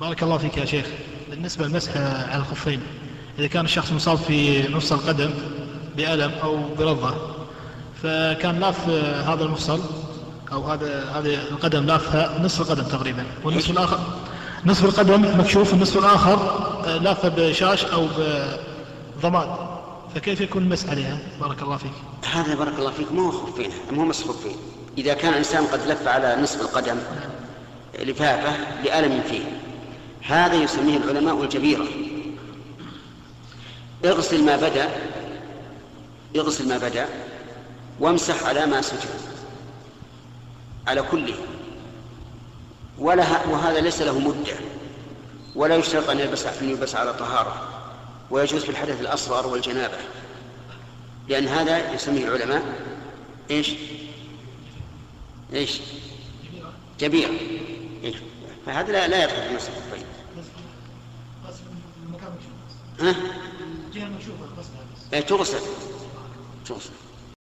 بارك الله فيك يا شيخ. بالنسبة للمسح على الخفين إذا كان الشخص مصاب في نص القدم بألم أو برضة فكان لاف هذا المفصل أو هذا هذه القدم لافها نصف القدم تقريبا. والنصف الآخر نصف القدم مكشوف النصف الآخر لافه بشاش أو بضماد. فكيف يكون المسح عليها؟ بارك الله فيك. هذا بارك الله فيك ما هو خفين ما هو مسح خفين. إذا كان الإنسان قد لف على نصف القدم لفافة لألم فيه. هذا يسميه العلماء الجبيرة. اغسل ما بدأ اغسل ما بدأ وامسح على ما سجد على كله. ولا وهذا ليس له مدة. ولا يشترط أن يلبس أن يلبس على طهارة. ويجوز في الحدث الأصغر والجنابة. لأن هذا يسميه العلماء إيش؟ إيش؟ جبيرة. إيه؟ فهذا لا, لا يدخل في نصف الخفين ها؟ الجهة المكشوفة تغسل تغسل